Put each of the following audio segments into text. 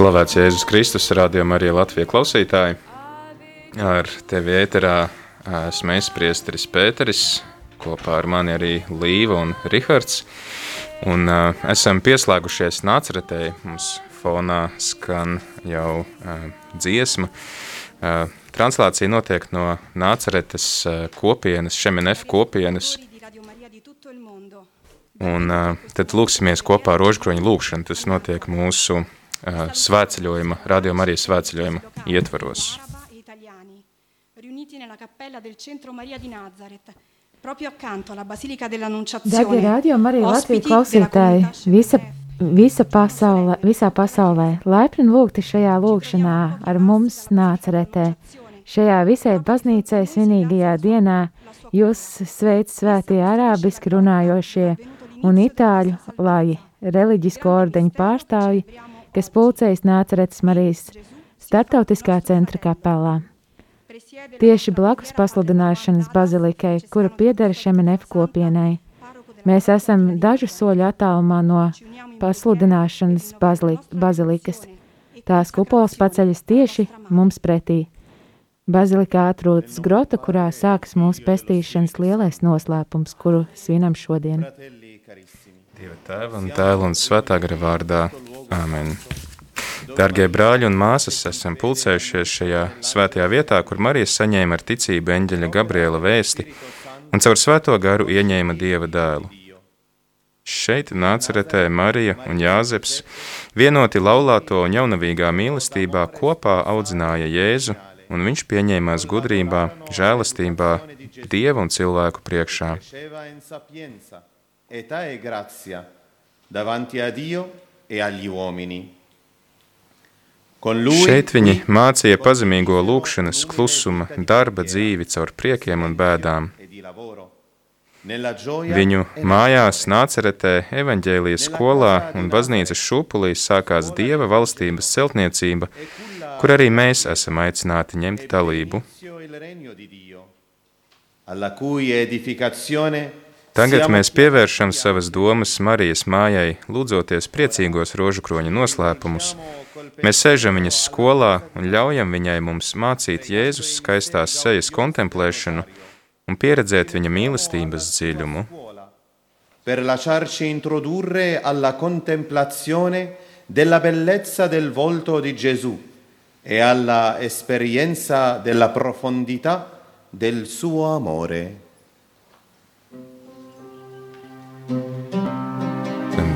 Slavēts Jēzus Kristus, rādījumā arī Latvijas klausītāji. Ar tevi ēterā esmu es, Priesteris Pēteris, kopā ar mani arī Līva un Rihards. Un uh, esam pieslēgušies nāceretēji, mums fonā skan jau uh, dziesma. Uh, translācija notiek no nāceretes uh, kopienas, Šemenef kopienas. Un uh, tad lūksimies kopā rožkroņu lūkšanu, tas notiek mūsu uh, svētceļojuma, radio Marijas svētceļojuma ietvaros. Darbie radio Marija Latvijas klausītāji, visa, visa pasaulē, visā pasaulē, laipni lūgti šajā lūkšanā ar mums nācaretē. Šajā visai baznīcai svinīgajā dienā jūs sveic svētie arābiski runājošie un itāļu, lai reliģisko ordeņu pārstāvji kas pulcējas Nāceretes Marijas starptautiskā centra kapelā. Tieši blakus pasludināšanas bazilikai, kura pieder Šemenef kopienai. Mēs esam dažu soļu attālumā no pasludināšanas bazilikas. Tās kupols paceļas tieši mums pretī. Bazilikā atrodas grota, kurā sākas mūsu pestīšanas lielais noslēpums, kuru svinam šodien. Dieva tēva un tēva un svētā gara vārdā. Āmen. Dargie brāļi un māsas, esam pulcējušies šajā svētajā vietā, kur Marija saņēma ar ticību eņģeļa Gabriela vēsti un caur svēto garu ieņēma Dieva dēlu. Šeit nāceretē Marija un Jāzeps vienoti laulāto un jaunavīgā mīlestībā kopā audzināja Jēzu, un viņš pieņēmās gudrībā, žēlastībā, Dieva un cilvēku priekšā. davanti a Dio e agli uomini. Šeit viņi mācīja pazemīgo lūkšanas, klusuma, darba dzīvi caur priekiem un bēdām. Viņu mājās nāceretē, evaņģēlijas skolā un baznīcas šūpulī sākās Dieva valstības celtniecība, kur arī mēs esam aicināti ņemt dalību. Alla cui edificazione Tagad mēs pievēršam savas domas Marijas mājai, lūdzoties priecīgos rožu kroņa noslēpumus. Mēs sēžam viņas skolā un ļaujam viņai mums mācīt Jēzus skaistās sejas kontemplēšanu un pieredzēt viņa mīlestības dziļumu. Per lasciarci introdurre alla contemplazione della bellezza del volto di Gesù e alla esperienza della profondità del suo amore.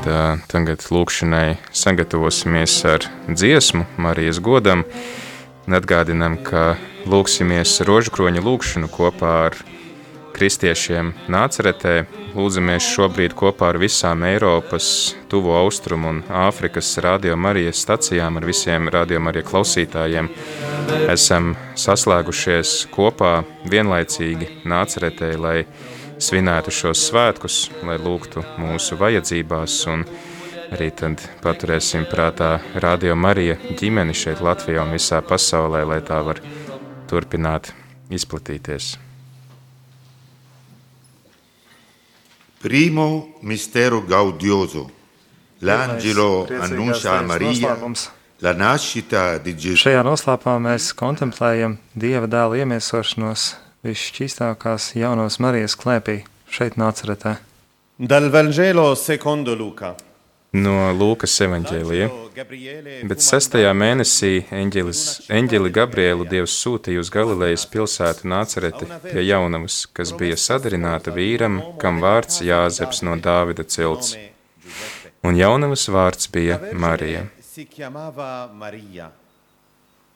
Tad uh, tagad lūkšanai sagatavosimies ar dziesmu Marijas godam atgādinam, ka lūksimies rožkroņa lūkšanu kopā ar kristiešiem nāceretē. Lūdzamies šobrīd kopā ar visām Eiropas, Tuvo Austrumu un Āfrikas radio Marijas stacijām, ar visiem radio Marija klausītājiem. Esam saslēgušies kopā vienlaicīgi nāceretē, lai svinētu šos svētkus, lai lūgtu mūsu vajadzībās un arī tad paturēsim prātā Radio Marija ģimeni šeit Latvijā un visā pasaulē, lai tā var turpināt izplatīties. Primo mistero gaudioso. L'angelo annuncia a Maria la nascita di Gesù. Šajā noslēpumā mēs kontemplējam Dieva dēla iemiesošanos visšķīstākās jaunos Marijas klēpī šeit nāceretē. Dal Vangelo secondo Luka. No Lūkas evanģēlija. Bet sestajā mēnesī eņģelis, eņģeli Gabrielu Dievs sūtīja uz Galilejas pilsētu Nācereti pie jaunavas, kas bija sadarināta vīram, kam vārds Jāzeps no Dāvida cilts. Un jaunavas vārds bija Marija.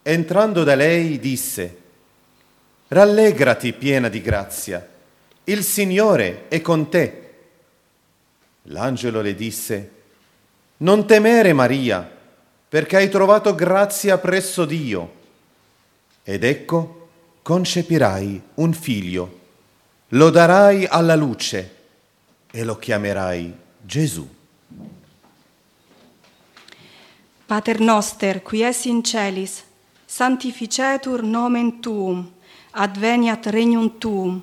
Entrando da lei disse, Rallegrati piena di grazia, il Signore è con te. L'angelo le disse, non temere Maria, perché hai trovato grazia presso Dio. Ed ecco, concepirai un figlio, lo darai alla luce e lo chiamerai Gesù. Pater noster, qui es in celis, sanctificetur nomen tuum, adveniat regnum tuum,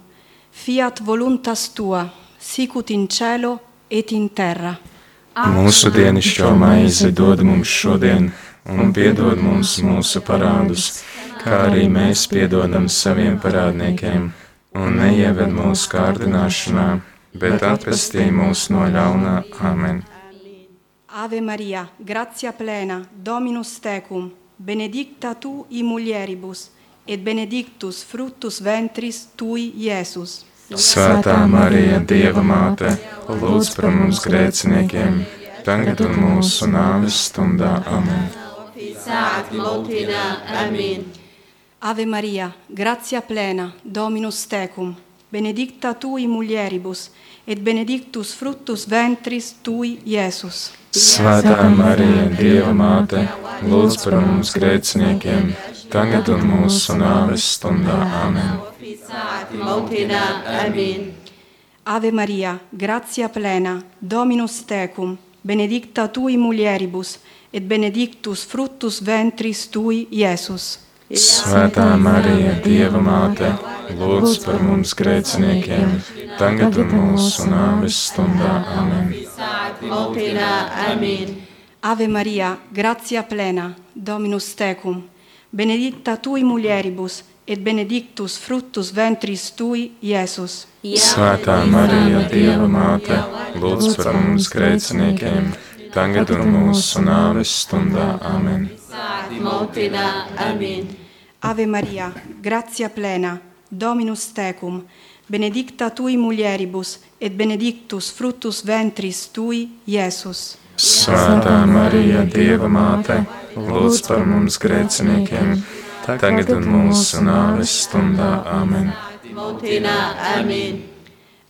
fiat voluntas tua, sicut in cielo et in terra. Mūsu dienascho maizi dod mums šodien, un piedod mums mūsu parādus, kā arī mēs piedodam saviem parādniekiem, un neieved mūsu kārdināšanā, bet atpestī mūs no ļaunā. Amen! Ave Maria, gratia plena, Dominus tecum, benedicta tu in mulieribus, et benedictus fructus ventris tui, Iesus. Svētā Marija, Dieva māte, lūdz par mums grēciniekiem, tagad un mūsu nāves stundā. Amen. Amen. Ave Maria, gratia plena, Dominus tecum, benedicta tui mulieribus, et benedictus fructus ventris tui, Iesus. Svētā Marija, Dieva māte, lūdz par mums grēciniekiem, tagad un mūsu nāves stundā. Amen. Ave Maria, gratia plena, Dominus tecum, benedicta tu in mulieribus, et benedictus fructus ventris tui, Iesus. Svētā Marija, Dieva māte, lūdz par mums grēciniekiem, tagad un mūsu nāves stundā. Amen. Ave Maria, gratia plena, Dominus tecum, benedicta tu in mulieribus, et benedictus fructus ventris tui, Iesus. Svētā Marija, Dieva māte, lūdz par mums grēciniekiem, tagad un mūsu nāves stundā. Amen. Ave Maria, gratia plena, Dominus tecum, benedicta tu in mulieribus, et benedictus fructus ventris tui, Iesus. Svētā Marija, Dieva māte, lūdz par mums grēciniekiem, tagad un mūsu nāves stundā. Amen.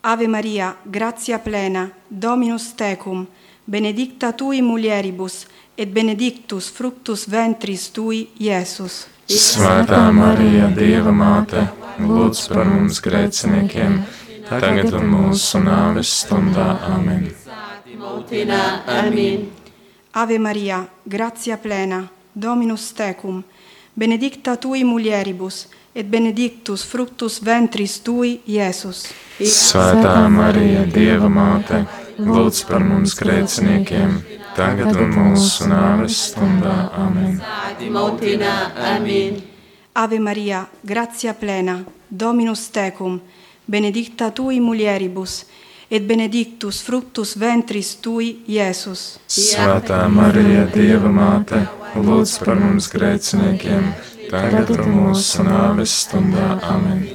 Ave Maria, gratia plena, Dominus tecum, benedicta tu in mulieribus, et benedictus fructus ventris tui, Iesus. Svētā Marija, Dieva māte, lūdz par mums grēciniekiem, tagad un mūsu nāves stundā. Amen. Ave Maria, gratia plena, Dominus tecum, benedicta tu in mulieribus, et benedictus fructus ventris tui, Iesus. Svētā Marija, Dieva māte, lūdz par mums grēciniekiem, tagad un mūsu nāves stundā. Amen. Ave Maria, gratia plena, Dominus tecum, benedicta tu in mulieribus, et benedictus fructus ventris tui, Iesus. Svētā Marija, Dieva māte, lūdz par mums grēciniekiem, tagad un mūsu nāves stundā. Amen.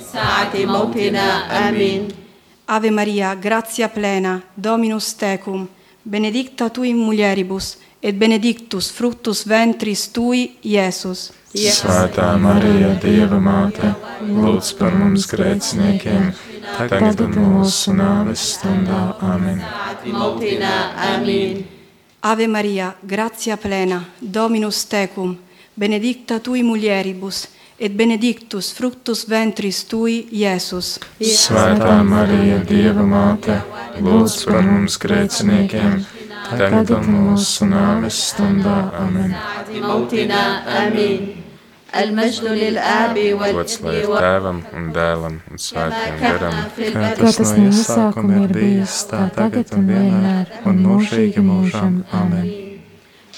Ave Maria, gratia plena, Dominus tecum, benedicta tu in mulieribus, et benedictus fructus ventris tui, Iesus. Svētā Marija, Dieva māte, lūdz par mums grēciniekiem, tagad un mūsu nāves stundā. Amen. Ave Maria, gratia plena, Dominus tecum, benedicta tu in mulieribus, et benedictus fructus ventris tui, Iesus. Svētā Marija, Dieva māte, lūdz par mums grēciniekiem, tagad un mūsu nāves stundā. Amen. المجد للآب Gods lai والابن ir والروح tēvam un dēlam un svētajam garam. Kā Kā tas no iesākuma ir bijis, tā tagad un vienmēr, un mūžīgi mūžam. Amen.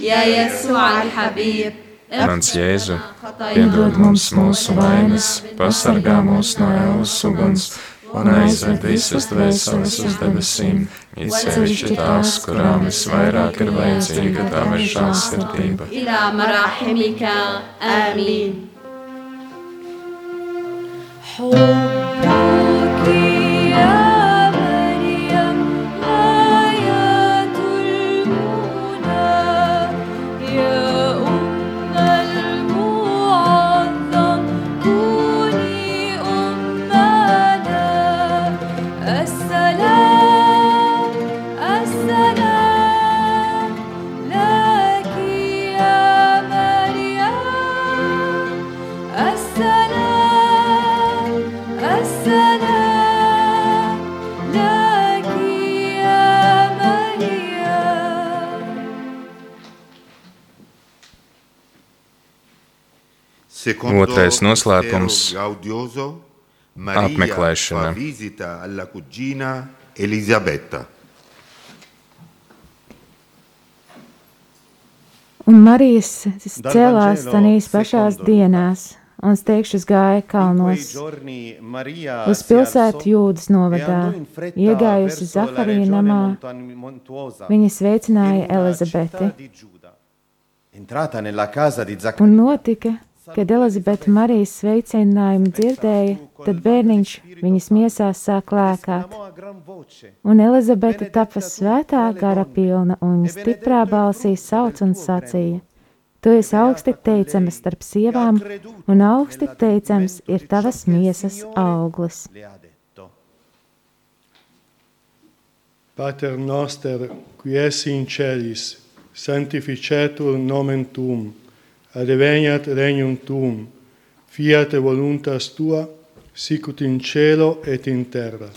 يا يسوع الحبيب Mans Jēzu, piedod mums mūsu vainas, pasargā mūs no ēlas uguns un aizved visas dvēseles uz debesīm, īsevišķi tās, kurām visvairāk ir vajadzīga tā mežā sirdība. حب Otrais noslēpums - apmeklēšana. Elisabetta. Un Marijas cēlās tanīs pašās dienās, un steigšus gāja kalnos. Uz pilsētu jūdas novadā, iegājusi Zaharija namā, viņa sveicināja Elizabeti. Un notika, kad Elizabete Marijas sveicinājumu dzirdēja, tad bērniņš viņas miesās sāk lēkāt. Un Elizabete tapa svētā gara pilna un stiprā balsī sauc un sacīja: Tu esi augsti teicams starp sievām, un augsti teicams ir tavas miesas auglis. Pater noster, qui esi in celis, sanctificetur nomen tuum, adveniat regnum tuum, fiat voluntas tua, sicut in cielo et in terra.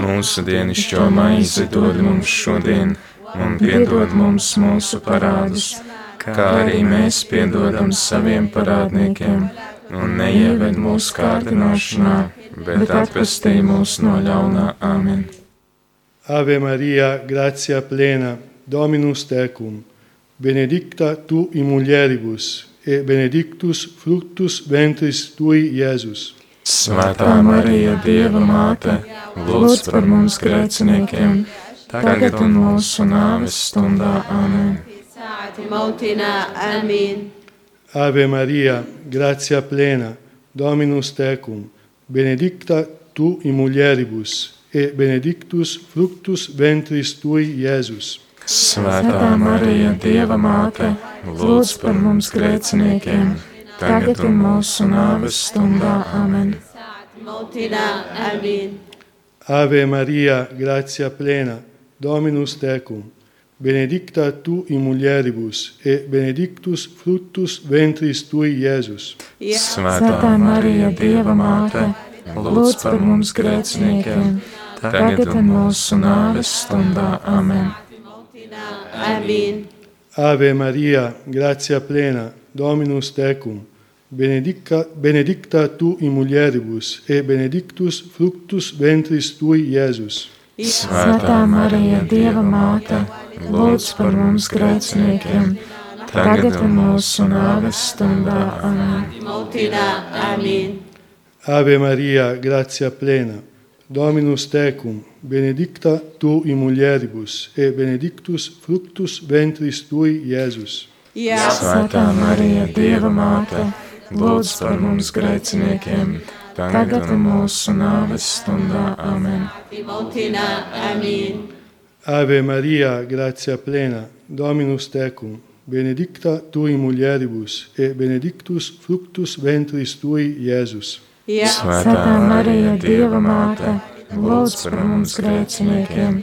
Mūsu dienascho maizi dod mums šodien, un piedod mums mūsu parādus, kā arī mēs piedodam saviem parādniekiem, un neieved mūsu kārdināšanā, bet atpestī mūs no ļaunā amen. Ave Maria, gratia plena, Dominus tecum, benedicta tu in mulieribus, e benedictus fructus ventris tui, Jēzus. Svētā Marija, Dieva māte, lūdz par mums grēciniekiem, tagad un mūsu nāves stundā. Amen. Ave Maria, gratia plena, Dominus tecum, benedicta tu in mulieribus, e benedictus fructus ventris tui, Jēzus. Svētā Marija, Dieva māte, lūdz par mums grēciniekiem, tagad un mūsu nāves stundā. Amen. Ave Maria, gratia plena, Dominus tecum, benedicta tu in mulieribus, et benedictus fructus ventris tui, Jēzus. Svētā Marija, Dieva māte, lūdz par mums grēciniekiem, tagad un mūsu nāves stundā. Amen. Domina. Amen. Ave Maria, grazia plena, Dominus tecum, benedica, benedicta tu in mulieribus, e benedictus fructus ventris tui, Iesus. Svētā Marija, Dieva māte, lūdz par mums grēciniekiem, tagad ir mūsu nāves stundā. Amen. Amen. Ave Maria, grazia plena, Dominus tecum, benedicta tu in mulieribus, et benedictus fructus ventris tui, Iesus. Yes. Svētā Marija, Dieva māte, lūdz par mums grēciniekiem, tagad un mūsu nāves stundā. Amen. Amen. Ave Maria, gratia plena, Dominus tecum, benedicta tu in mulieribus, et benedictus fructus ventris tui, Iesus. Jā. Svētā Marija, Dieva māte, lūdz par mums grēciniekiem,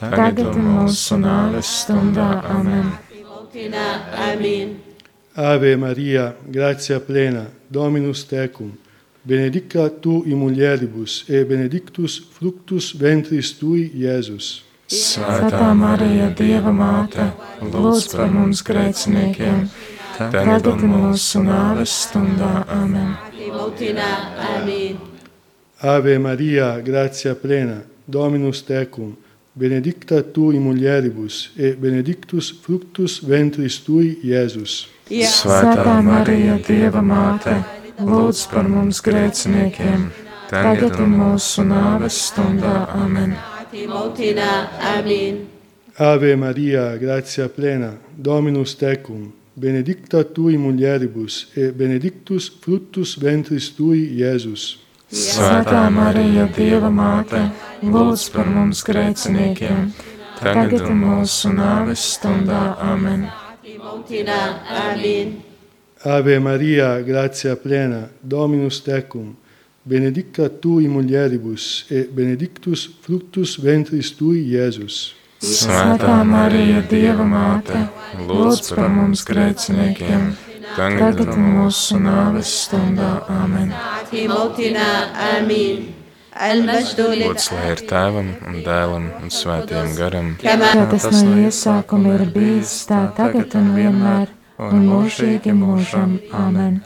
tagad un mūsu nāves stundā. Amen. Ave Maria, gratia plena, Dominus tecum, benedicta tu in mulieribus, e benedictus fructus ventris tui, Jēzus. Svētā Marija, Dieva māte, lūdz par mums grēciniekiem, tagad un mūsu nāves stundā. Amen. Mautina. Amen. Ave Maria, gratia plena, Dominus tecum, benedicta tu in mulieribus, et benedictus fructus ventris tui, Iesus. Svētā Marija, Dieva māte, lūdz par mums grēciniekiem, tagad un mūsu nāves stundā. Amen. Ave Maria, gratia plena, Dominus tecum, benedicta tui mulieribus, et benedictus fructus ventris tui, Iesus. Svētā Marija, Dieva māte, lūdz par mums grēciniekiem, tagad un mūsu nāves stundā. Amen. Amen. Ave Maria, gratia plena, Dominus tecum, benedicta tui mulieribus, et benedictus fructus ventris tui, Iesus. Svētā Marija, Dieva māte, lūdz par mums grēciniekiem, tagad un mūsu nāves stundā. Amen. Lūdz, lai ir tēvam un dēlam un svētajam garam, kā tas no iesākuma ir bijis tā tagad un vienmēr, un mūžīgi mūžam. Amen.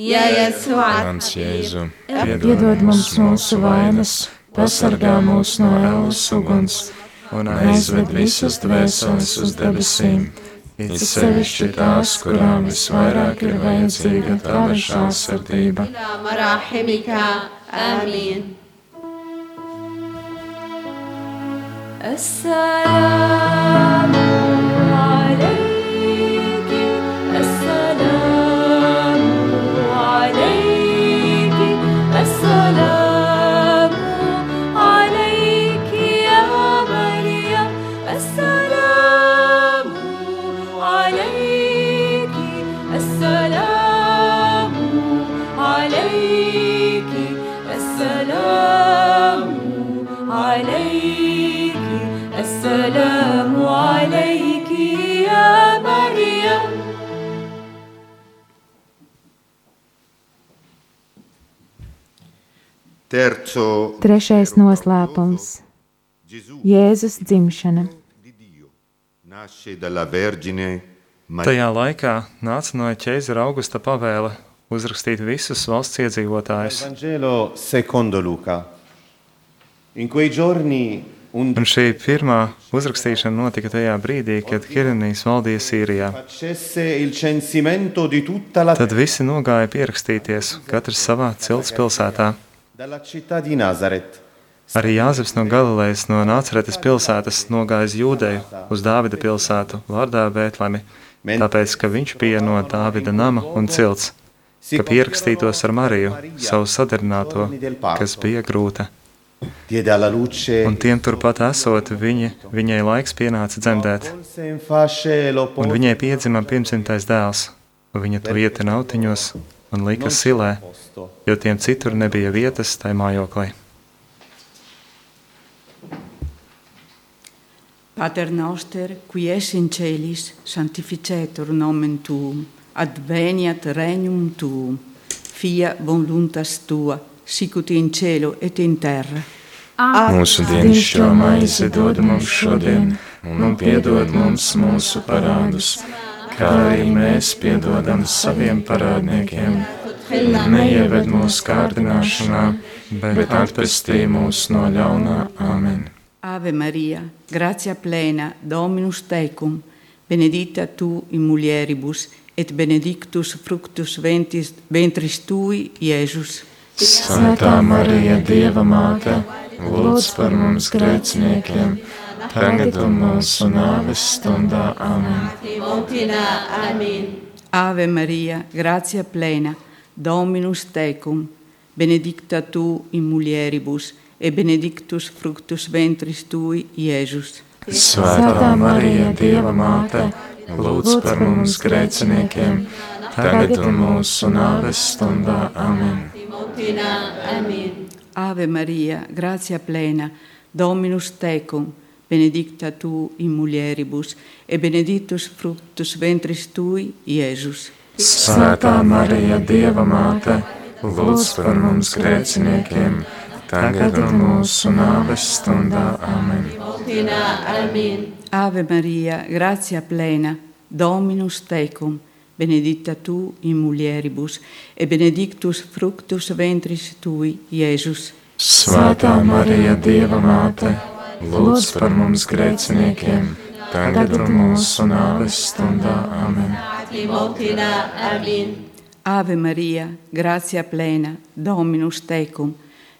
Mans Jēzu, piedod mums mūsu vainas, pasargā mūs no ēlas uguns un aizved visas dvēseles uz debesīm, it sevišķi tās, kurām visvairāk ir vajadzīga tava žēlsirdība. إلى مراحمك آمين السلام Trešais noslēpums Jēzus dzimšana. Tajā laikā nāca no ķēzara augusta pavēle uzrakstīt visus valsts iedzīvotājus. Vangelo secondo Luca. In quei giorni un šī pirmā uzrakstīšana notika tajā brīdī, kad Kirinīs valdīja Sīrijā. facesse il censimento di tutta la Tad visi nogāja pierakstīties, katrs savā cilts pilsētā. Arī Jāzeps no Galilejas no Nāceretes pilsētas nogāja uz Jūdeju, uz Dāvida pilsētu, vārdā Bētlemi, tāpēc, ka viņš bija no Dāvida nama un cilts, ka pierakstītos ar Mariju, savu sadarināto, kas bija grūta. Un tiem turpat esot, viņi, viņai laiks pienāca dzemdēt, un viņai piedzima pirmsimtais dēls. Viņa to ietina autiņos un lika silē, jo tiem citur nebija vietas tai mājoklī. Pater noster, qui es in celis, sanctificetur nomen tuum, adveniat regnum tuum, fia voluntas tua, sicut in cielo et in terra. Mūsu dienascho maizi dod mums šodien, un piedod mums mūsu parādus, kā arī mēs piedodam saviem parādniekiem. Neieved mūsu kārdināšanā, bet atpestī mūs no ļaunā Āmen. Ave Maria, gratia plena, Dominus tecum, benedicta tu in mulieribus, et benedictus fructus ventris, ventris tui, Iesus. Svētā Marija, Dieva māte, lūdz par mums grēciniekiem, tagad un mūsu nāves stundā. Amen. Ave Maria, gratia plena, Dominus tecum, benedicta tu in mulieribus, e benedictus fructus ventris tui, Jēzus. Svētā Marija, Dieva māte, lūdz par mums grēciniekiem, tagad un mūsu nāves stundā. Amen. Ave Maria, gratia plena, Dominus tecum, benedicta tu in mulieribus, e benedictus fructus ventris tui, Jēzus. Svētā Marija, Dieva māte, lūdz par mums grēciniekiem, tagad un mūsu nāves stundā. Amen. Ave Maria, gratia plena, Dominus tecum, benedicta tu in mulieribus, e benedictus fructus ventris tui, Jēzus. Svētā Marija, Dieva māte, lūdz par mums grēciniekiem, tagad un mūsu nāves stundā. Amen. Ave Maria, gratia plena, Dominus tecum,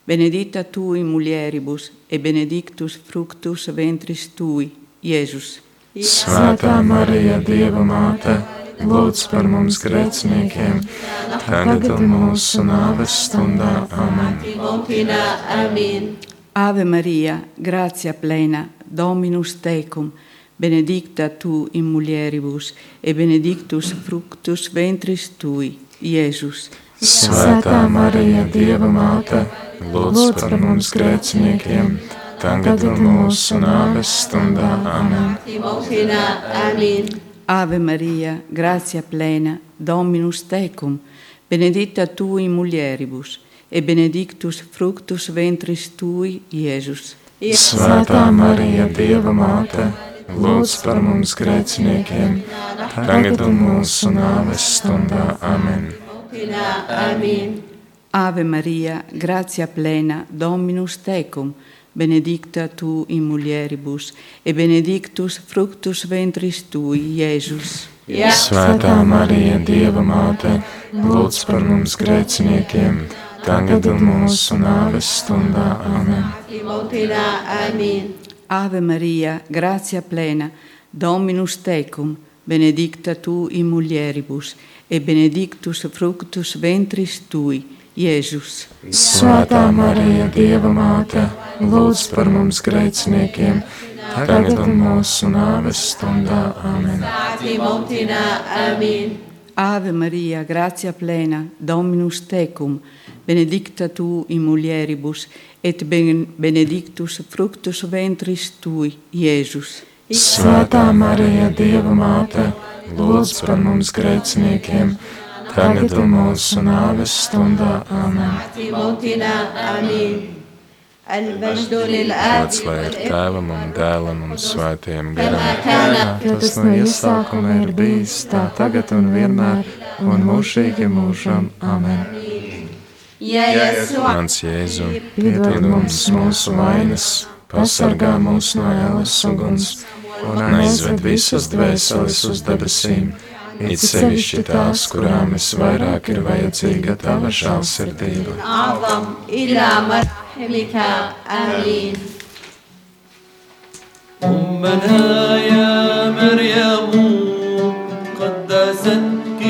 benedicta tu in mulieribus, e benedictus fructus ventris tui, Jēzus. Svētā Marija, Dieva māte, lūdz par mums grēciniekiem, tagad un mūsu nāves stundā. Amen. Ave Maria, grazia plena, Dominus tecum, benedicta tu in mulieribus, e benedictus fructus ventris tui, Jēzus. Svētā Marija, Dieva māte, lūdz par mums grēciniekiem, tagad un mūsu nāves stundā. Amen. Ave Maria, grazia plena, Dominus tecum, benedicta tu in mulieribus, e benedictus fructus ventris tui, Jēzus. Svētā Marija, Dieva māte, lūdz par mums grēciniekiem, tagad un mūsu nāves stundā. Amen. Amen. Ave Maria, gratia plena, Dominus tecum, benedicta tu in mulieribus, e benedictus fructus ventris tui, Jēzus. Svētā Marija, Dieva māte, lūdz par mums grēciniekiem, tagad un mūsu nāves stundā. Amen. Timotina, amen. Ave Maria, gratia plena, Dominus tecum, benedicta tu in mulieribus, et benedictus fructus ventris tui, Jēzus. Svētā Marija, Dieva māte, lūdz par mums grēciniekiem, tagad un mūsu nāves stundā. Amen. Timotina, amen. Ave Maria, gratia plena, Dominus tecum, benedicta tu in mulieribus, et ben- benedictus fructus ventris tui, Jēzus. Svētā Marija, Dieva māte, lūdz par mums grēciniekiem, tagad un mūsu nāves stundā. Amen. Gods lai ir tēvam un dēlam un svētiem garam, kā tas no iesākuma ir bijis, tā tagad un vienmēr, un mūžīgi mūžam. Amen! Mans Jēzu, piedod mums mūsu vainas, pasargā mūs no ēlas uguns, un aizved visas dvēseles uz debesīm, it sevišķi tās, kurām visvairāk ir vajadzīga tava žālsirdība. Avam, ilām! مرحمك آمين. أمنا يا مريم قدستك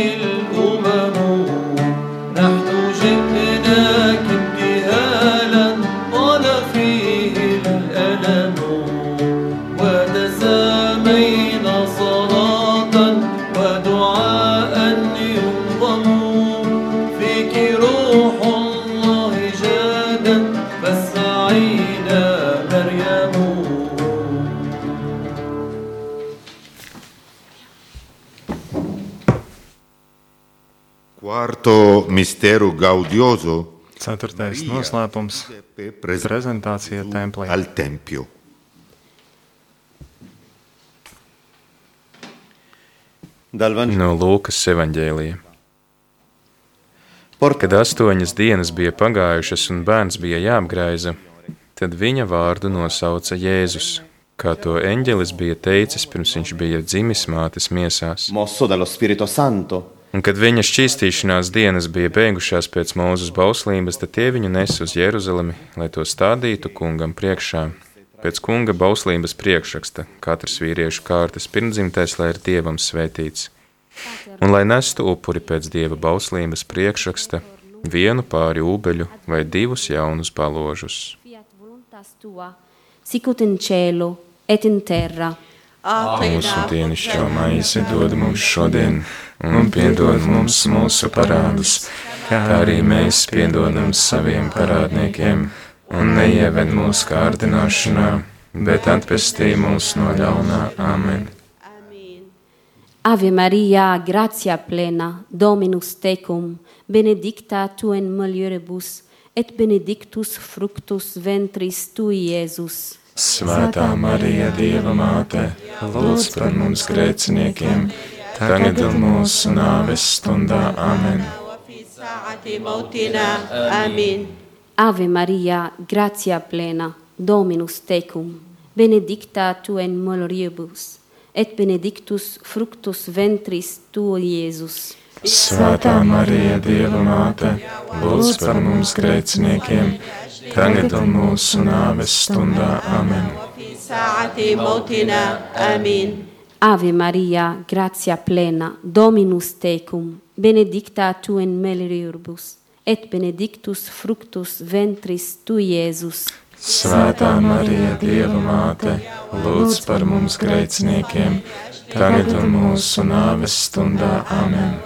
mistero gaudioso Ceturtais noslēpums - prezentācija templī. al Tempio. Dal Vangelo. No Lūkas evanģēlija. Kad astoņas dienas bija pagājušas un bērns bija jāapgraiza, tad viņa vārdu nosauca Jēzus, kā to eņģelis bija teicis, pirms viņš bija dzimis mātes miesās. Mosso dallo Spirito Santo, Un kad viņa šķīstīšanās dienas bija beigušās pēc mūzes bauslības, tad tie viņu nes uz Jeruzalemi, lai to stādītu kungam priekšā. Pēc kunga bauslības priekšraksta katrs vīriešu kārtas pirmdzimtais, lai ir dievam svētīts. Un lai nestu upuri pēc dieva bauslības priekšraksta vienu pāri ūbeļu vai divus jaunus baložus. Sicut in cielo et in terra. Mūsu dienascho maizi dod mums šodien, un piedod mums mūsu parādus, kā arī mēs piedodam saviem parādniekiem, un neieved mūsu kārdināšanā, bet atpestī mūs no ļaunā. Amen. Ave Maria, gratia plena, Dominus tecum, benedicta tu in mulieribus, et benedictus fructus ventris tui, Iesus. Svētā Marija, Dieva māte, lūdz par mums grēciniekiem, tagad mūsu nāves stundā. Amen. Amen. Ave Maria, gratia plena, Dominus tecum, benedicta tu in mulieribus, et benedictus fructus ventris tuo, Jēzus. Svētā Marija, Dieva māte, lūdz par mums grēciniekiem, tagad un mūsu nāves stundā. Amen. Amen. Ave Maria, gratia plena, Dominus tecum, benedicta tu in mulieribus, et benedictus fructus ventris tui, Iesus. Svētā Marija, Dieva māte, lūdz par mums grēciniekiem, tagad un mūsu nāves stundā. Amen.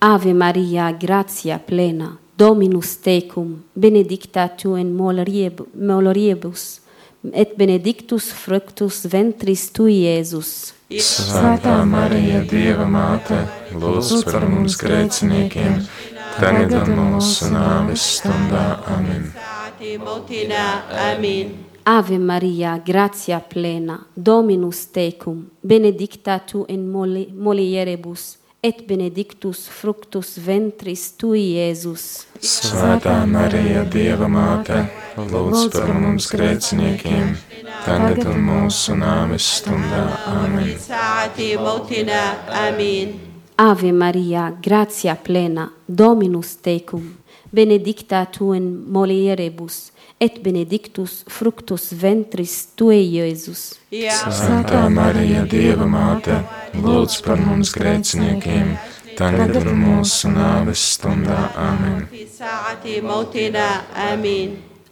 Ave Maria, gratia plena, Dominus tecum, benedicta tu in mulieribus, et benedictus fructus ventris tu, Jēzus. Svētā Marija, Dieva māte, lūdz par mums grēciniekiem, tagad un mūsu nāves stundā. Amen. Ave Maria, gratia plena, Dominus tecum, benedicta tu in mulieribus, et benedictus fructus ventris tui, Jēzus. Svētā Marija, Dieva māte, lūdz par mums grēciniekiem, tagad un mūsu nāves stundā. Amen. Ave Maria, gratia plena, Dominus tecum, benedicta tu in mulieribus, et benedictus fructus ventris tue, Jēzus. Svētā Marija, Dieva māte, lūdz par mums grēciniekiem, tagad un mūsu nāves stundā. Amen.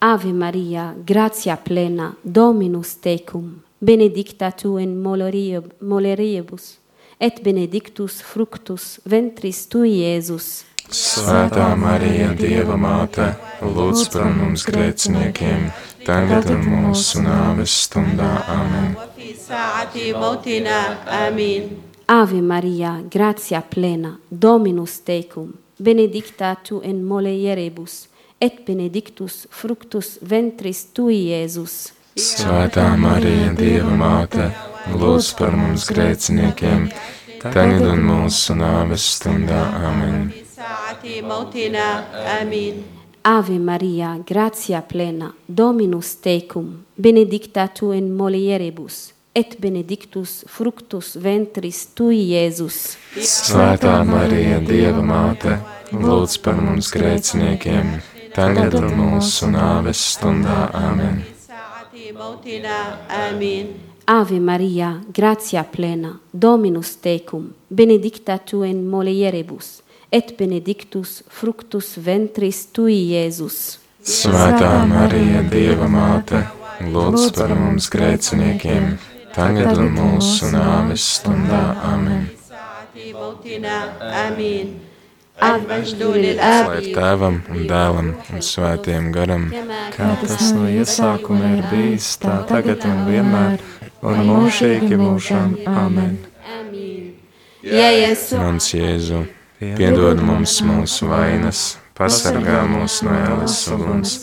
Ave Maria, gratia plena, Dominus tecum, benedicta tu in moleribus, et benedictus fructus ventris tui, Jēzus. Svētā Marija, Dieva māte, lūdz par mums grēciniekiem, tagad un mūsu nāves stundā. Amen. Ave Maria, gratia plena, Dominus tecum, benedicta tu in mulieribus, et benedictus fructus ventris tui, Jēzus. Svētā Marija, Dieva māte, lūdz par mums grēciniekiem, tagad un mūsu nāves stundā. Amen. في ساعة موتنا آمين Ave Maria, gratia plena, Dominus tecum, benedicta tu in mulieribus, et benedictus fructus ventris tui, Jēzus. Svētā Marija, Dieva māte, lūdz par mums grēciniekiem, tagad un mūsu nāves stundā. Āmen. ساعة موتنا آمين Ave Maria, gratia plena, Dominus tecum, benedicta tu in mulieribus, et benedictus fructus ventris tui, Jēzus. Svētā Marija, Dieva māte, lūdz par mums grēciniekiem, tagad un mūsu nāves stundā. Amen! Amen. Lai tēvam un dēlam un svētiem garam, kā tas no iesākuma ir bijis, tā tagad un vienmēr, un mūžīgi mūžam. Amen! Mans Jēzu! piedod mums mūsu vainas, pasargā mūs no ēlas uguns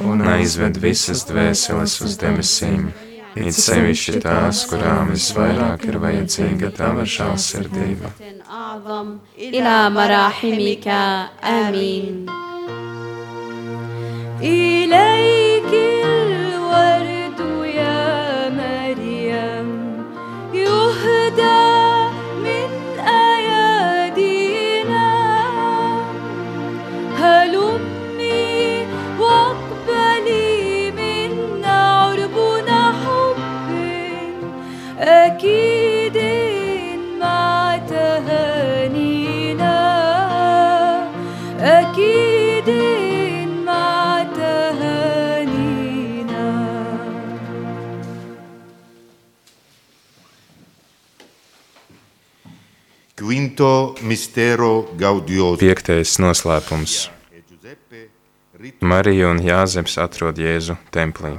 un aizved visas dvēseles uz debesīm, it sevišķi tās, kurām visvairāk ir vajadzīga tava žālsirdība. أعظم إلى مراحمك آمين إليك الورد Piektais noslēpums. Marija un Jāzeps atrod Jēzu templī.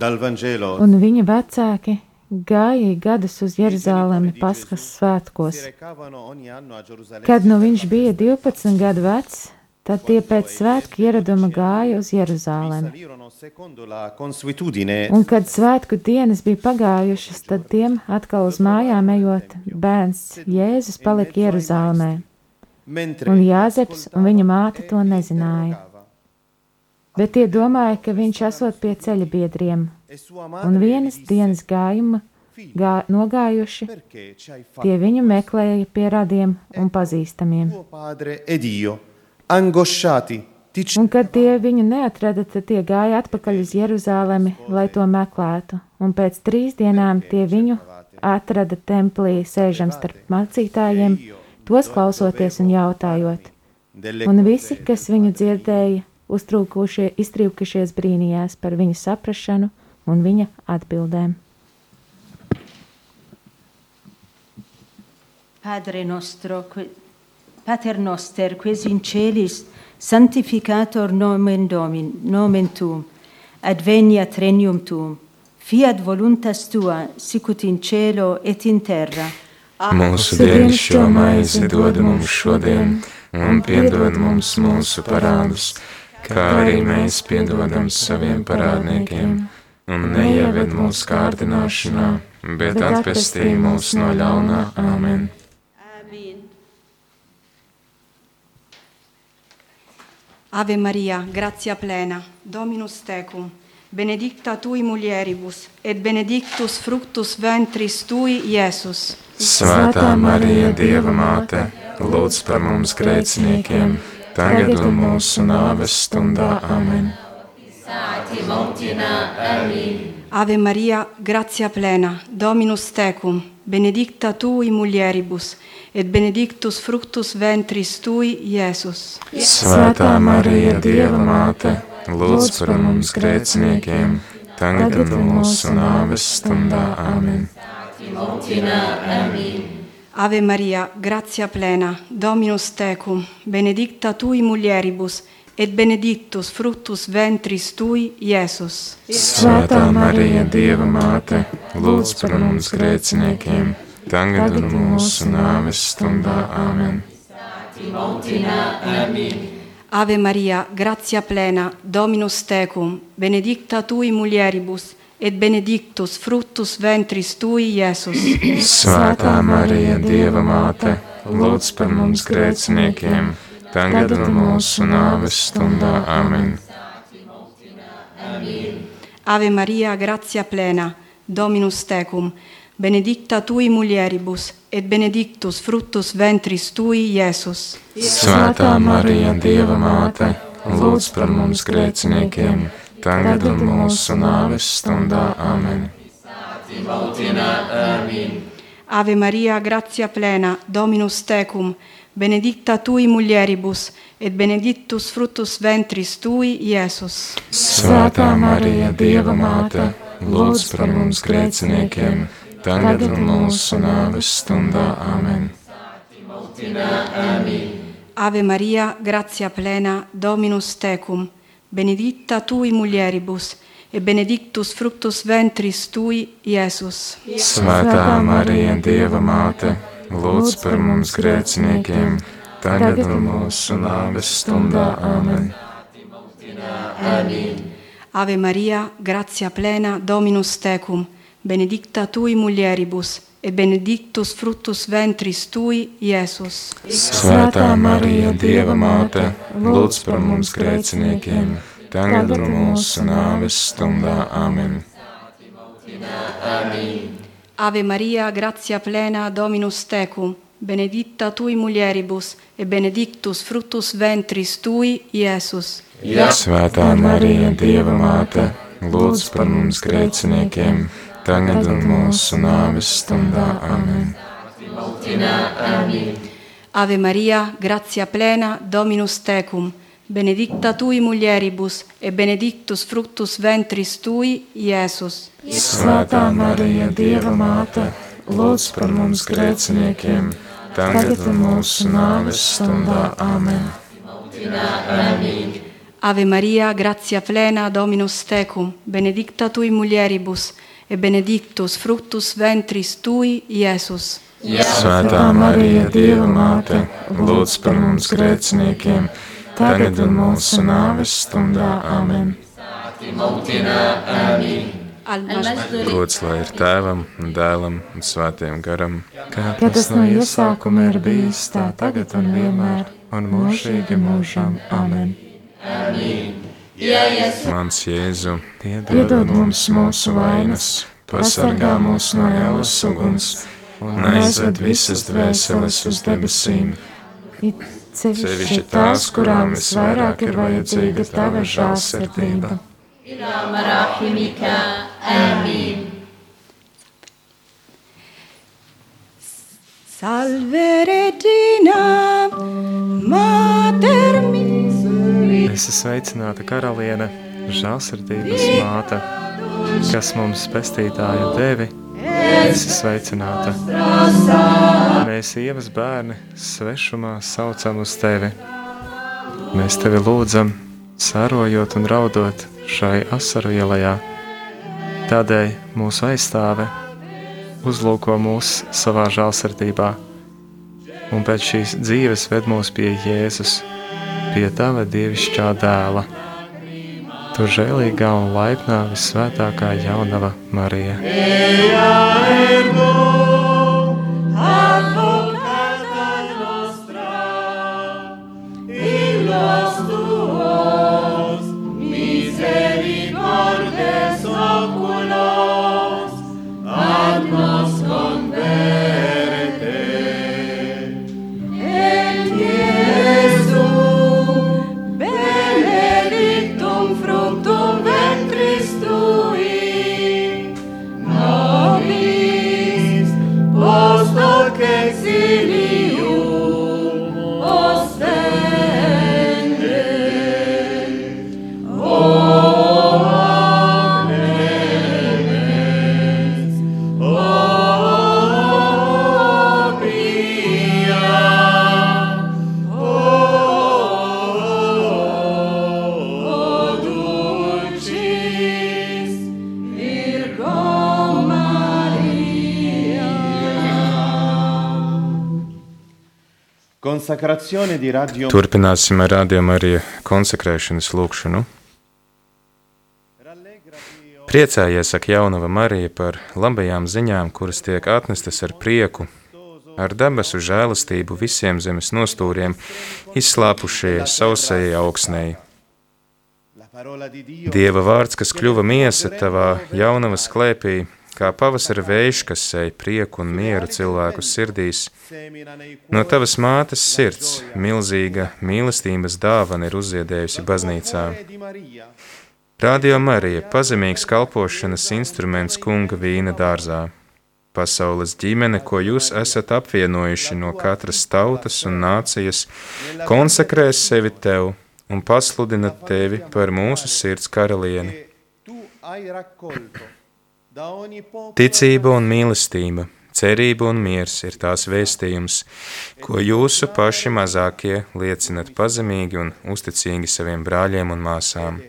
Dal Vangelo Un viņa vecāki gāja gadus uz Jeruzalemi Paskas svētkos. Kad nu viņš bija 12 gadu vecs, tad tie pēc svētku ieraduma gāja uz Jeruzalemi. Un kad svētku dienas bija pagājušas, tad tiem atkal uz mājām ejot, bērns Jēzus palika Jeruzalemē, un Jāzeps un viņa māte to nezināja. Bet tie domāja, ka viņš esot pie ceļa biedriem, un vienas dienas gājuma gā, nogājuši, tie viņu meklēja pie radiem un pazīstamiem. Angosciati ti Un kad tie viņu neatrada, tad tie gāja atpakaļ uz Jeruzalemi, lai to meklētu. Un pēc trīs dienām tie viņu atrada templī, sēžam starp mācītājiem, tos klausoties un jautājot. Un visi, kas viņu dzirdēja, uztrūkušie, iztrīkušies brīnījās par viņa saprašanu un viņa atbildēm. Padre nostro, que- Pater noster, quis in celis, sanctificator nomen Domin, nomen tuum, adveniat regnum tuum, fiat voluntas tua, sicut in cielo et in terra. Mūsu dienascho maizi dod mums šodien, un piedod mums mūsu parādus, kā arī mēs piedodam saviem parādniekiem, un neieved mūsu kārdināšanā, bet atpestī mūs no ļaunā. Āmen! Ave Maria, gratia plena, Dominus tecum, benedicta tui mulieribus, et benedictus fructus ventris tui, Iesus. Svētā Marija, Dieva māte, lūdz par mums grēciniekiem, tagad un mūsu nāves stundā. Amen! Ave Maria, gratia plena, Dominus tecum, benedicta tui mulieribus, et benedictus fructus ventris tui, Iesus. Svētā Marija, Dieva māte, lūdz par mums grēciniekiem, tagad un mūsu nāves stundā. Amen! Ave Maria, gratia plena, Dominus tecum, benedicta tui mulieribus, et benedictus fructus ventris tui, Iesus. Svētā Marija, Dieva māte, lūdz par mums grēciniekiem, tagad un mūsu nāves stundā. Amen! Ave Maria, gratia plena, Dominus tecum, benedicta tui mulieribus, et benedictus fructus ventris tui, Iesus. Svētā Marija, Dieva māte, lūdz par mums grēciniekiem, tagad un mūsu nāves stundā. Amen! Ave Maria, gratia plena, Dominus tecum, benedicta tui mulieribus, et benedictus fructus ventris tui, Iesus. Svētā Marija, Dieva māte, lūdz par mums grēciniekiem, tagad un mūsu nāves stundā. Amen! Ave Maria, gratia plena, Dominus tecum, benedicta tui mulieribus, et benedictus fructus ventris tui, Iesus. Svētā Marija, Dieva māte, lūdz par mums grēciniekiem, tagad un mūsu nāves stundā. Amen! Ave Maria, gratia plena, Dominus tecum, benedicta tui mulieribus, et benedictus fructus ventris tui, Iesus. Svētā Marija, Dieva māte, lūdz par mums grēciniekiem, tagad un mūsu nāves stundā. Amen! Ave Maria, gratia plena, Dominus tecum, benedicta tui mulieribus, et benedictus fructus ventris tui, Iesus. Svētā Marija, Dieva māte, lūdz par mums grēciniekiem, tagad un mūsu nāves stundā. Amen! Ave Maria, gratia plena, Dominus tecum, benedicta tui mulieribus, et benedictus fructus ventris tui, Iesus. Svētā Marija, Dieva māte, lūdz par mums grēciniekiem, tagad un mūsu nāves stundā. Amen! Ave Maria, gratia plena, Dominus tecum, benedicta tui mulieribus, et benedictus fructus ventris tui, Iesus. Svētā Marija, Dieva māte, lūdz par mums grēciniekiem, tagad un mūsu nāves stundā. Amen! Ave Maria, gratia plena, Dominus tecum, benedicta tui mulieribus, et benedictus fructus ventris tui, Iesus. Svētā Marija, Dieva māte, lūdz par mums grēciniekiem, tagad un mūsu nāves stundā. Amen! Gods lai ir tēvam, un dēlam un svētiem garam, Kā tas no iesākuma ir bijis, tā tagad un vienmēr, un mūžīgi mūžam. Amen! Mans Jēzu, Piedod mums mūsu vainas, pasargā mūs no ēlas uguns un aizved visas dvēseles uz debesīm. It sevišķi tās, kurām visvairāk ir vajadzīga tava žālsirdība. Salve Regina, Mater miseris. Es esmu sveicināta karaliene, žēlsirdības māte, kas mums pestītāja devi. Es esmu sveicināta. Mēs, ievas bērni, svešumā saucam uz tevi. Mēs tevi lūdzam, sārojot un raudot šai asaru ielā. Tādēļ mūsu aizstāve uzlūko mūs savā žēlsirdībā, un pēc šīs dzīves ved mūs pie Jēzus, pie tava dievišķā dēla. Tu žēlīgā un laipnā visvētākā jaunava Marija. Ea ergo, thanks. Turpināsim ar rādījumu arī konsekrēšanas lūkšanu. Priecājies, saka jaunava Marija, par labajām ziņām, kuras tiek atnestas ar prieku, ar debesu žēlastību visiem zemes nostūriem, izslāpušie sausajai augsnei. Dieva vārds, kas kļuva miesa tavā jaunavas klēpī, kā pavasara vējš, kas sēž prieku un mieru cilvēku sirdīs. No tavas mātes sirds milzīga mīlestības dāvana ir uzziedējusi baznīcā. Radio Marija - pazemīgs kalpošanas instruments kunga vīna dārzā. Pasaules ģimene, ko jūs esat apvienojuši no katras tautas un nācijas, konsekrēs sevi tev un pasludina tevi par mūsu sirds karalieni. Ticība un mīlestība, cerība un miers ir tās vēstījums, ko jūsu paši mazākie liecinat pazemīgi un uzticīgi saviem brāļiem un māsām.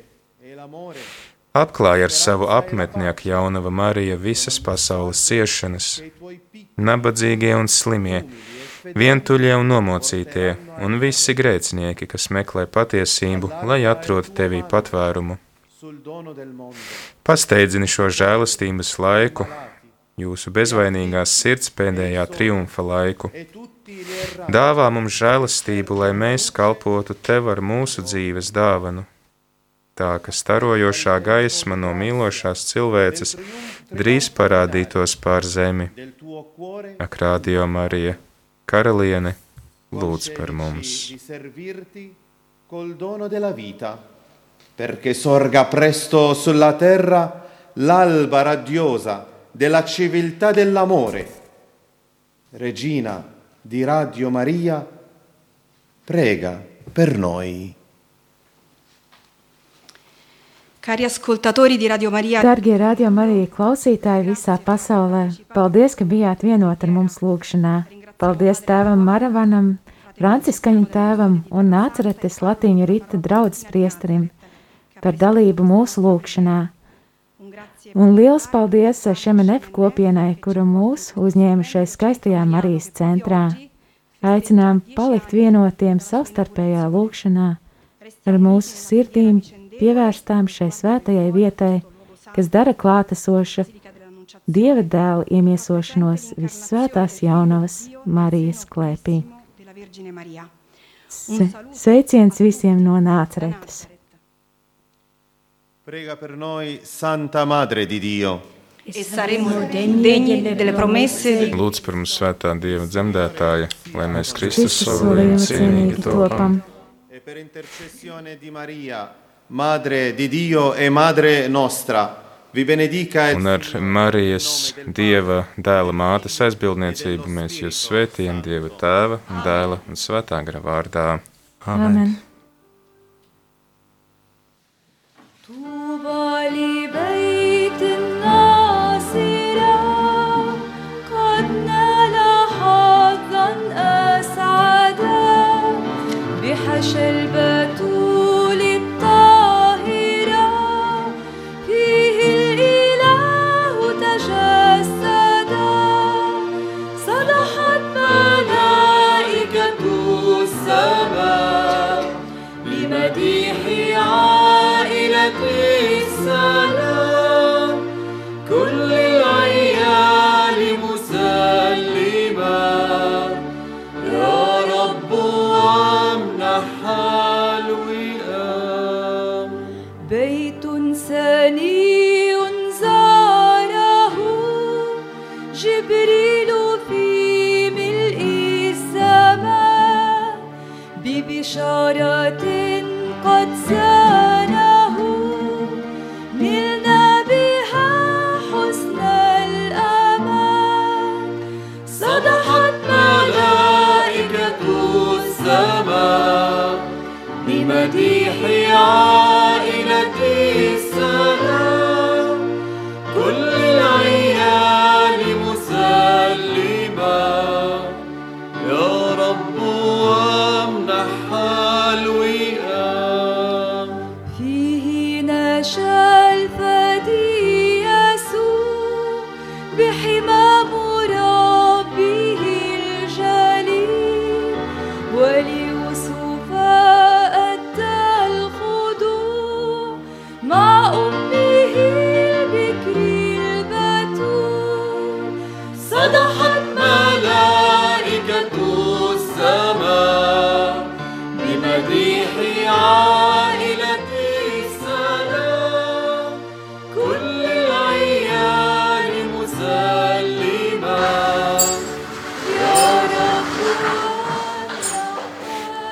Atklāja ar savu apmetnieku jaunava Marija visas pasaules ciešanas, nabadzīgie un slimie, vientuļie un nomocītie, un visi grēcinieki, kas meklē patiesību, lai atrotu tevī patvērumu. Pasteidzini šo žēlastības laiku, jūsu bezvainīgās sirds pēdējā triumfa laiku. Dāvā mums žēlastību, lai mēs kalpotu tev ar mūsu dzīves dāvanu. Tā ka starojošā gaisma no mīlošās cilvēces drīz parādītos pār zemi. Ak, rādio Marija, karaliene, lūdz par mums! col dono della vita, perché sorga presto sulla terra l'alba radiosa della civiltà dell'amore. Regina di Radio Maria, prega per noi. Cari ascoltatori di Radio Maria, Darbie radio Marija klausītāji visā pasaulē, paldies, ka bijāt vienot ar mums lūgšanā. Paldies tēvam Maravanam, Franciskaņu tēvam un nāceretes Latīņu rita draudzes priesterim par dalību mūsu lūgšanā. Un liels paldies Šemenef kopienai, kura mūs uzņēma šai skaistajā Marijas centrā. Aicinām palikt vienotiem savstarpējā lūgšanā ar mūsu sirdīm pievērstām šai svētajai vietai, kas dara klātesoša Dieva dēla iemiesošanos visvētās jaunavas Marijas klēpī. Se, sveiciens visiem no nāceretes! Prega per noi, Santa Madre di Dio. Es saremo degni delle promesse. Lūdzu, par mums svētā Dieva dzemdētāja, lai mēs Kristus slavējam cienīgi topam. E per intercessione di Maria, Madre di Dio e Madre nostra. Un ar Marijas Dieva e dēla mātes aizbildniecību mēs jūs svētījam Dieva tēva, dēla un svētā gara vārdā. Amen! Amen.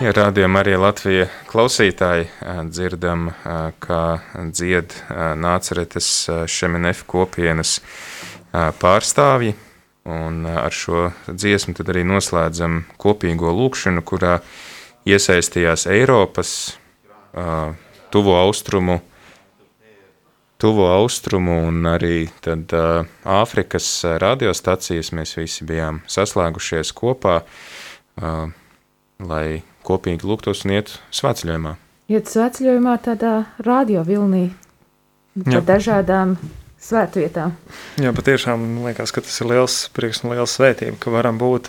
Rādījām arī Latvija klausītāji, dzirdam, kā dzied nāceretes Šemenef kopienas pārstāvji, un ar šo dziesmu tad arī noslēdzam kopīgo lūkšanu, kurā iesaistījās Eiropas, tuvo austrumu, tuvo austrumu un arī tad Āfrikas radiostacijas. Mēs visi bijām saslēgušies kopā, lai kopīgi lūgtos un iet svētceļojumā. Iet svētceļojumā tādā radio vilnī Jā. par dažādām svētvietām. Jā, patiešām man liekas, ka tas ir liels prieks un liels svētība, ka varam būt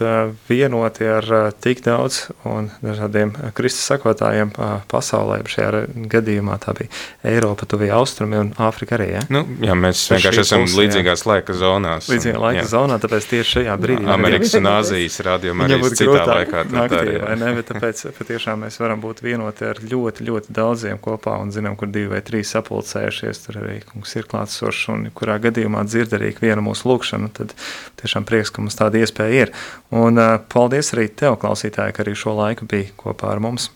vienoti ar tik daudz un dažādiem Kristus sekotājiem ā, pasaulē. Šajā gadījumā tā bija Eiropa, Tuvija Austrumi un Āfrika arī. Ja? Nu, jā, mēs Par vienkārši esam puse, jā. līdzīgās laika zonās. un- Līdzīgā laika jā. zonā, tāpēc tieši šajā brīdī. Amerikas un Āzijas rādījumā arī būtu citā laikā. naktī, arī, jā. vai ne? Bet tāpēc patiešām mēs varam būt vienoti ar ļoti, ļoti daudziem kopā un zinām, kur divi vai trīs sapulcējušies. Tur arī kungs ir klātsošs un kurā gadījumā dzird arī vienu mūsu lūkšanu. Tad tiešām prieks, ka mums tāda iespēja ir. Un paldies arī tev, klausītāji, ka arī šo laiku bija kopā ar mums.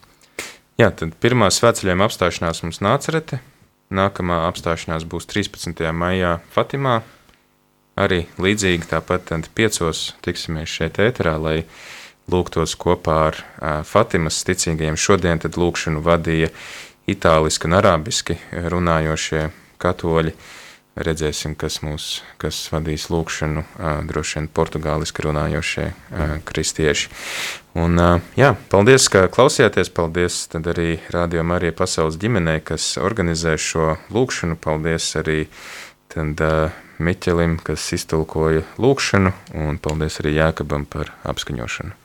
Jā, tad pirmā svētceļojuma apstāšanās mums nācerete. Nākamā apstāšanās būs 13. maijā Fatimā. Arī līdzīgi tāpat tad piecos tiksimies šeit ēterā, lai lūgtos kopā ar Fatimas ticīgajiem. Šodien tad lūkšanu vadīja itāliski un arabiski runājošie katoļi. Redzēsim, kas mūs kas vadīs lūkšanu, droši vien portugāliski runājošie kristieši. Un, jā, paldies, ka klausījāties. Paldies arī Radio Marija pasaules ģimenei, kas organizē šo lūkšanu. Paldies arī tad, Miķelim, kas iztulkoja lūkšanu, un paldies arī Jākabam par apskaņošanu.